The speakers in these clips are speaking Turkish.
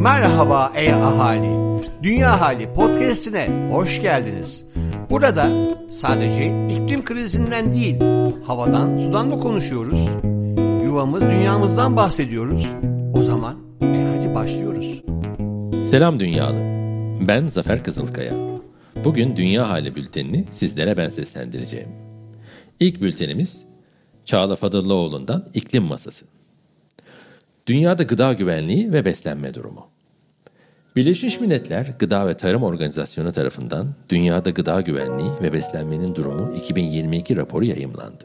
Merhaba ey ahali. Dünya Hali podcast'ine hoş geldiniz. Burada sadece iklim krizinden değil, havadan, sudan da konuşuyoruz. Yuvamız, dünyamızdan bahsediyoruz. O zaman e hadi başlıyoruz. Selam dünyalı. Ben Zafer Kızılkaya. Bugün Dünya Hali bültenini sizlere ben seslendireceğim. İlk bültenimiz Çağla Fadıllıoğlu'ndan İklim Masası. Dünyada gıda güvenliği ve beslenme durumu. Birleşmiş Milletler Gıda ve Tarım Organizasyonu tarafından Dünyada Gıda Güvenliği ve Beslenmenin Durumu 2022 raporu yayımlandı.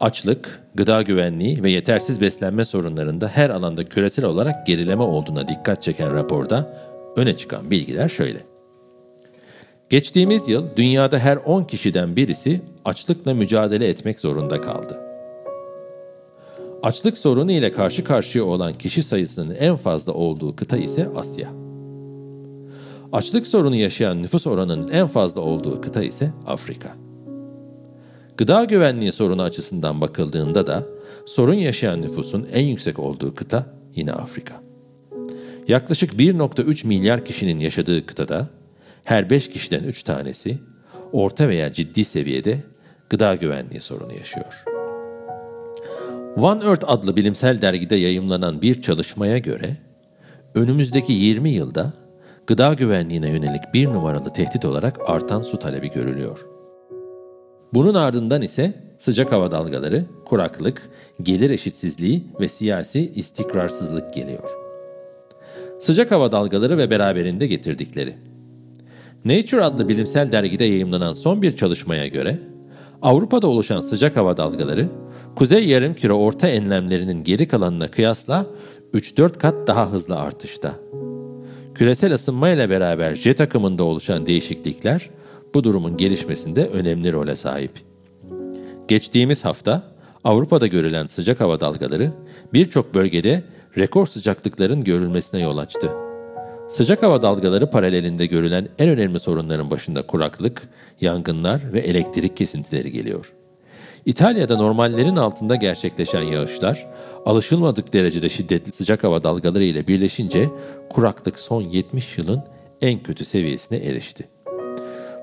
Açlık, gıda güvenliği ve yetersiz beslenme sorunlarında her alanda küresel olarak gerileme olduğuna dikkat çeken raporda öne çıkan bilgiler şöyle. Geçtiğimiz yıl dünyada her 10 kişiden birisi açlıkla mücadele etmek zorunda kaldı. Açlık sorunu ile karşı karşıya olan kişi sayısının en fazla olduğu kıta ise Asya. Açlık sorunu yaşayan nüfus oranının en fazla olduğu kıta ise Afrika. Gıda güvenliği sorunu açısından bakıldığında da sorun yaşayan nüfusun en yüksek olduğu kıta yine Afrika. Yaklaşık 1.3 milyar kişinin yaşadığı kıtada her 5 kişiden 3 tanesi orta veya ciddi seviyede gıda güvenliği sorunu yaşıyor. One Earth adlı bilimsel dergide yayımlanan bir çalışmaya göre önümüzdeki 20 yılda gıda güvenliğine yönelik bir numaralı tehdit olarak artan su talebi görülüyor. Bunun ardından ise sıcak hava dalgaları, kuraklık, gelir eşitsizliği ve siyasi istikrarsızlık geliyor. Sıcak hava dalgaları ve beraberinde getirdikleri. Nature adlı bilimsel dergide yayımlanan son bir çalışmaya göre Avrupa'da oluşan sıcak hava dalgaları Kuzey yarımküre orta enlemlerinin geri kalanına kıyasla 3-4 kat daha hızlı artışta. Küresel ısınma ile beraber jet akımında oluşan değişiklikler bu durumun gelişmesinde önemli role sahip. Geçtiğimiz hafta Avrupa'da görülen sıcak hava dalgaları birçok bölgede rekor sıcaklıkların görülmesine yol açtı. Sıcak hava dalgaları paralelinde görülen en önemli sorunların başında kuraklık, yangınlar ve elektrik kesintileri geliyor. İtalya'da normallerin altında gerçekleşen yağışlar, alışılmadık derecede şiddetli sıcak hava dalgaları ile birleşince kuraklık son 70 yılın en kötü seviyesine erişti.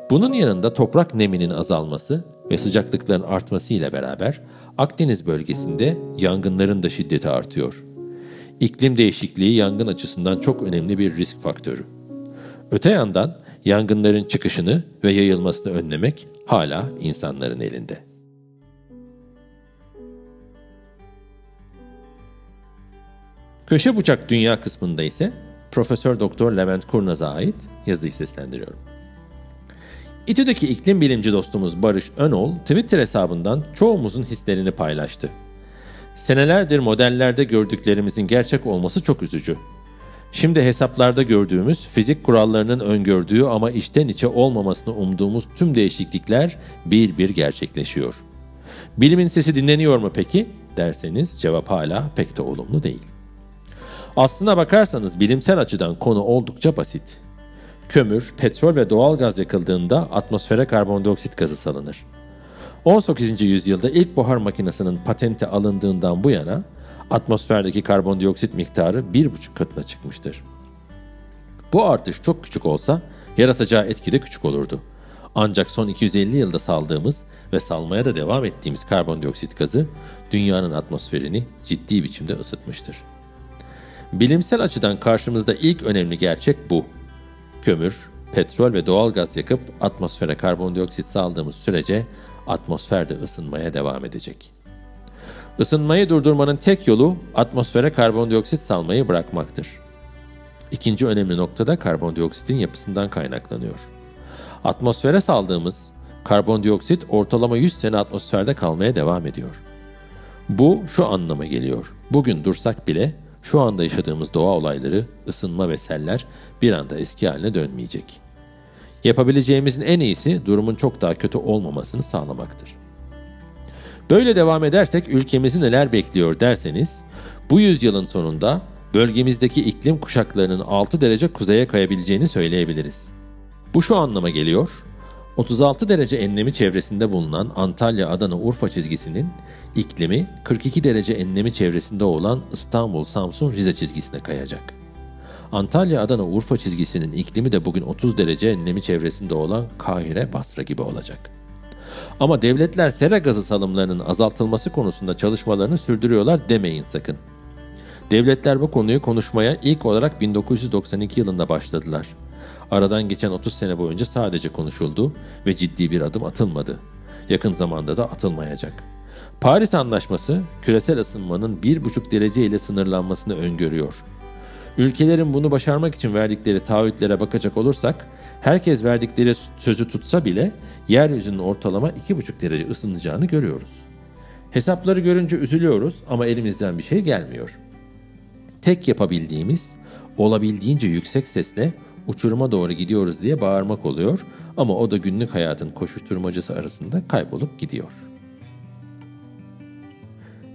Bunun yanında toprak neminin azalması ve sıcaklıkların artması ile beraber Akdeniz bölgesinde yangınların da şiddeti artıyor. İklim değişikliği yangın açısından çok önemli bir risk faktörü. Öte yandan yangınların çıkışını ve yayılmasını önlemek hala insanların elinde. Köşe Bucak Dünya kısmında ise Profesör Doktor Levent Kurnaz'a ait yazıyı seslendiriyorum. İTÜ'deki iklim bilimci dostumuz Barış Önol Twitter hesabından çoğumuzun hislerini paylaştı. Senelerdir modellerde gördüklerimizin gerçek olması çok üzücü. Şimdi hesaplarda gördüğümüz, fizik kurallarının öngördüğü ama içten içe olmamasını umduğumuz tüm değişiklikler bir bir gerçekleşiyor. Bilimin sesi dinleniyor mu peki? derseniz cevap hala pek de olumlu değil. Aslına bakarsanız bilimsel açıdan konu oldukça basit. Kömür, petrol ve doğal gaz yakıldığında atmosfere karbondioksit gazı salınır. 18. yüzyılda ilk buhar makinesinin patenti alındığından bu yana atmosferdeki karbondioksit miktarı 1,5 katına çıkmıştır. Bu artış çok küçük olsa yaratacağı etki de küçük olurdu. Ancak son 250 yılda saldığımız ve salmaya da devam ettiğimiz karbondioksit gazı dünyanın atmosferini ciddi biçimde ısıtmıştır. Bilimsel açıdan karşımızda ilk önemli gerçek bu. Kömür, petrol ve doğal gaz yakıp atmosfere karbondioksit saldığımız sürece atmosfer de ısınmaya devam edecek. Isınmayı durdurmanın tek yolu atmosfere karbondioksit salmayı bırakmaktır. İkinci önemli nokta da karbondioksitin yapısından kaynaklanıyor. Atmosfere saldığımız karbondioksit ortalama 100 sene atmosferde kalmaya devam ediyor. Bu şu anlama geliyor. Bugün dursak bile şu anda yaşadığımız doğa olayları, ısınma ve seller bir anda eski haline dönmeyecek. Yapabileceğimizin en iyisi durumun çok daha kötü olmamasını sağlamaktır. Böyle devam edersek ülkemizi neler bekliyor derseniz, bu yüzyılın sonunda bölgemizdeki iklim kuşaklarının 6 derece kuzeye kayabileceğini söyleyebiliriz. Bu şu anlama geliyor, 36 derece enlemi çevresinde bulunan Antalya, Adana, Urfa çizgisinin iklimi 42 derece enlemi çevresinde olan İstanbul, Samsun, Rize çizgisine kayacak. Antalya, Adana, Urfa çizgisinin iklimi de bugün 30 derece nemi çevresinde olan Kahire, Basra gibi olacak. Ama devletler sera gazı salımlarının azaltılması konusunda çalışmalarını sürdürüyorlar demeyin sakın. Devletler bu konuyu konuşmaya ilk olarak 1992 yılında başladılar. Aradan geçen 30 sene boyunca sadece konuşuldu ve ciddi bir adım atılmadı. Yakın zamanda da atılmayacak. Paris Anlaşması küresel ısınmanın 1,5 derece ile sınırlanmasını öngörüyor. Ülkelerin bunu başarmak için verdikleri taahhütlere bakacak olursak, herkes verdikleri sözü tutsa bile yeryüzünün ortalama 2,5 derece ısınacağını görüyoruz. Hesapları görünce üzülüyoruz ama elimizden bir şey gelmiyor. Tek yapabildiğimiz olabildiğince yüksek sesle uçuruma doğru gidiyoruz diye bağırmak oluyor ama o da günlük hayatın koşuşturmacası arasında kaybolup gidiyor.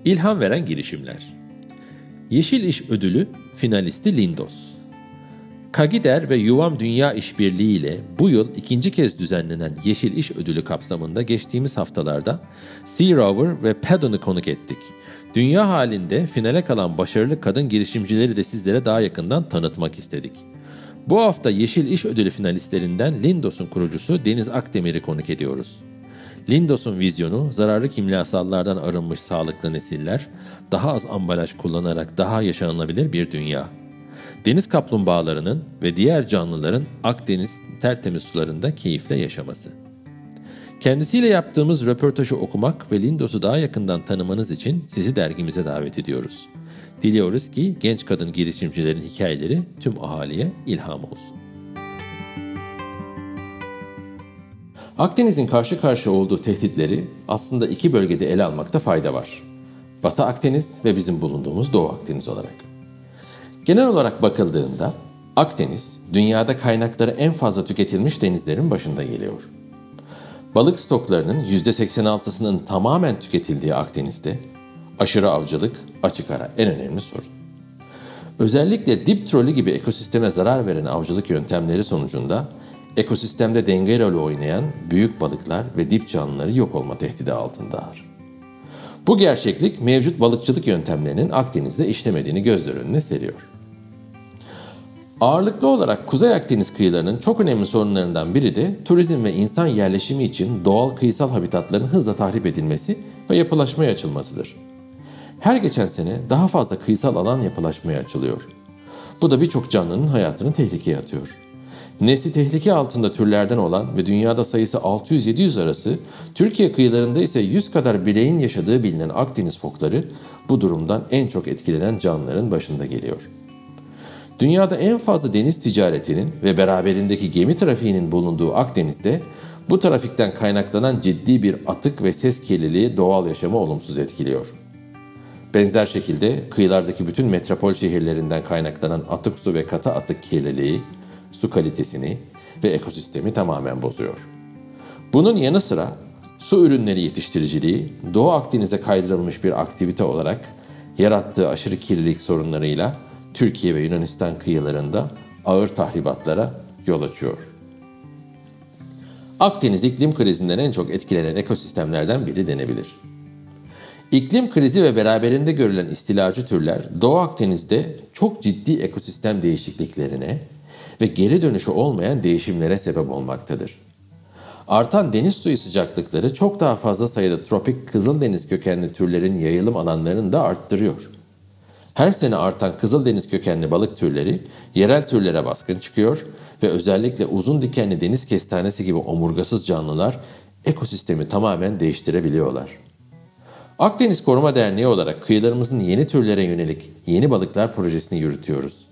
İlham veren girişimler Yeşil İş Ödülü finalisti Lindos. Kagider ve Yuvam Dünya İşbirliği ile bu yıl ikinci kez düzenlenen Yeşil İş Ödülü kapsamında geçtiğimiz haftalarda Sea Rover ve Paddon'ı konuk ettik. Dünya halinde finale kalan başarılı kadın girişimcileri de sizlere daha yakından tanıtmak istedik. Bu hafta Yeşil İş Ödülü finalistlerinden Lindos'un kurucusu Deniz Akdemir'i konuk ediyoruz. Lindos'un vizyonu zararlı kimyasallardan arınmış sağlıklı nesiller, daha az ambalaj kullanarak daha yaşanılabilir bir dünya. Deniz kaplumbağalarının ve diğer canlıların Akdeniz tertemiz sularında keyifle yaşaması. Kendisiyle yaptığımız röportajı okumak ve Lindos'u daha yakından tanımanız için sizi dergimize davet ediyoruz. Diliyoruz ki genç kadın girişimcilerin hikayeleri tüm ahaliye ilham olsun. Akdeniz'in karşı karşıya olduğu tehditleri aslında iki bölgede ele almakta fayda var. Batı Akdeniz ve bizim bulunduğumuz Doğu Akdeniz olarak. Genel olarak bakıldığında Akdeniz dünyada kaynakları en fazla tüketilmiş denizlerin başında geliyor. Balık stoklarının %86'sının tamamen tüketildiği Akdeniz'de aşırı avcılık açık ara en önemli sorun. Özellikle dip trolü gibi ekosisteme zarar veren avcılık yöntemleri sonucunda ekosistemde denge rolü oynayan büyük balıklar ve dip canlıları yok olma tehdidi altındadır. Bu gerçeklik mevcut balıkçılık yöntemlerinin Akdeniz'de işlemediğini gözler önüne seriyor. Ağırlıklı olarak Kuzey Akdeniz kıyılarının çok önemli sorunlarından biri de turizm ve insan yerleşimi için doğal kıyısal habitatların hızla tahrip edilmesi ve yapılaşmaya açılmasıdır. Her geçen sene daha fazla kıyısal alan yapılaşmaya açılıyor. Bu da birçok canlının hayatını tehlikeye atıyor. Nesli tehlike altında türlerden olan ve dünyada sayısı 600-700 arası, Türkiye kıyılarında ise 100 kadar bireyin yaşadığı bilinen Akdeniz fokları bu durumdan en çok etkilenen canlıların başında geliyor. Dünyada en fazla deniz ticaretinin ve beraberindeki gemi trafiğinin bulunduğu Akdeniz'de bu trafikten kaynaklanan ciddi bir atık ve ses kirliliği doğal yaşamı olumsuz etkiliyor. Benzer şekilde kıyılardaki bütün metropol şehirlerinden kaynaklanan atık su ve katı atık kirliliği, su kalitesini ve ekosistemi tamamen bozuyor. Bunun yanı sıra su ürünleri yetiştiriciliği Doğu Akdeniz'e kaydırılmış bir aktivite olarak yarattığı aşırı kirlilik sorunlarıyla Türkiye ve Yunanistan kıyılarında ağır tahribatlara yol açıyor. Akdeniz iklim krizinden en çok etkilenen ekosistemlerden biri denebilir. İklim krizi ve beraberinde görülen istilacı türler Doğu Akdeniz'de çok ciddi ekosistem değişikliklerine ve geri dönüşü olmayan değişimlere sebep olmaktadır. Artan deniz suyu sıcaklıkları çok daha fazla sayıda tropik kızıldeniz kökenli türlerin yayılım alanlarını da arttırıyor. Her sene artan kızıldeniz kökenli balık türleri yerel türlere baskın çıkıyor ve özellikle uzun dikenli deniz kestanesi gibi omurgasız canlılar ekosistemi tamamen değiştirebiliyorlar. Akdeniz Koruma Derneği olarak kıyılarımızın yeni türlere yönelik yeni balıklar projesini yürütüyoruz.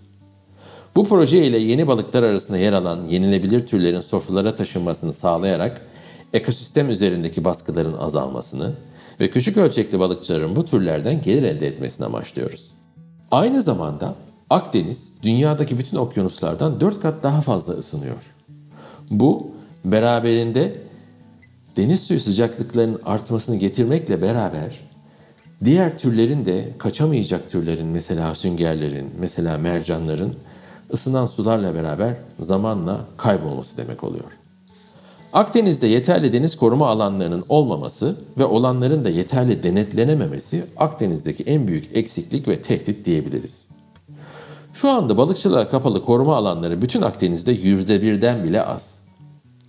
Bu proje ile yeni balıklar arasında yer alan yenilebilir türlerin sofralara taşınmasını sağlayarak ekosistem üzerindeki baskıların azalmasını ve küçük ölçekli balıkçıların bu türlerden gelir elde etmesini amaçlıyoruz. Aynı zamanda Akdeniz dünyadaki bütün okyanuslardan 4 kat daha fazla ısınıyor. Bu beraberinde deniz suyu sıcaklıklarının artmasını getirmekle beraber diğer türlerin de kaçamayacak türlerin mesela süngerlerin, mesela mercanların ısınan sularla beraber zamanla kaybolması demek oluyor. Akdeniz'de yeterli deniz koruma alanlarının olmaması ve olanların da yeterli denetlenememesi Akdeniz'deki en büyük eksiklik ve tehdit diyebiliriz. Şu anda balıkçılığa kapalı koruma alanları bütün Akdeniz'de yüzde birden bile az.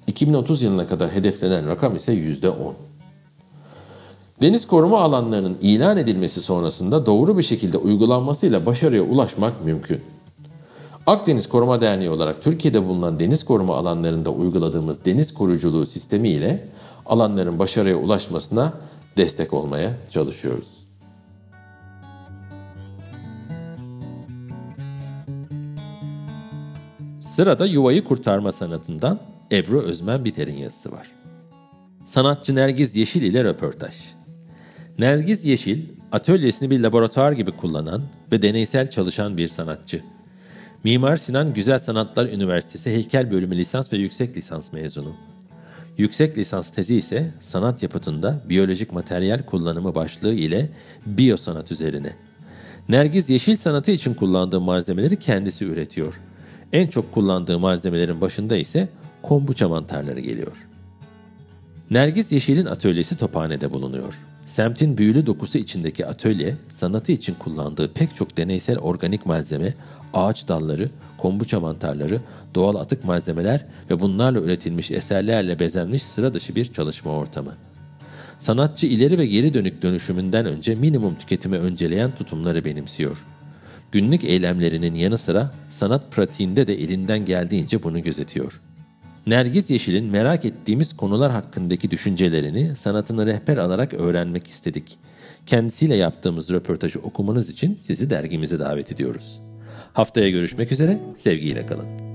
2030 yılına kadar hedeflenen rakam ise yüzde on. Deniz koruma alanlarının ilan edilmesi sonrasında doğru bir şekilde uygulanmasıyla başarıya ulaşmak mümkün. Akdeniz Koruma Derneği olarak Türkiye'de bulunan deniz koruma alanlarında uyguladığımız deniz koruyuculuğu sistemi ile alanların başarıya ulaşmasına destek olmaya çalışıyoruz. Sırada yuvayı kurtarma sanatından Ebru Özmen Biter'in yazısı var. Sanatçı Nergiz Yeşil ile röportaj. Nergiz Yeşil, atölyesini bir laboratuvar gibi kullanan ve deneysel çalışan bir sanatçı. Mimar Sinan Güzel Sanatlar Üniversitesi Heykel Bölümü lisans ve yüksek lisans mezunu. Yüksek lisans tezi ise sanat yapıtında biyolojik materyal kullanımı başlığı ile biyosanat üzerine. Nergiz yeşil sanatı için kullandığı malzemeleri kendisi üretiyor. En çok kullandığı malzemelerin başında ise kombuça mantarları geliyor. Nergiz Yeşil'in atölyesi Tophane'de bulunuyor. Semtin büyülü dokusu içindeki atölye, sanatı için kullandığı pek çok deneysel organik malzeme, ağaç dalları, kombuça mantarları, doğal atık malzemeler ve bunlarla üretilmiş eserlerle bezenmiş sıra dışı bir çalışma ortamı. Sanatçı ileri ve geri dönük dönüşümünden önce minimum tüketimi önceleyen tutumları benimsiyor. Günlük eylemlerinin yanı sıra sanat pratiğinde de elinden geldiğince bunu gözetiyor. Nergiz Yeşil'in merak ettiğimiz konular hakkındaki düşüncelerini sanatını rehber alarak öğrenmek istedik. Kendisiyle yaptığımız röportajı okumanız için sizi dergimize davet ediyoruz. Haftaya görüşmek üzere, sevgiyle kalın.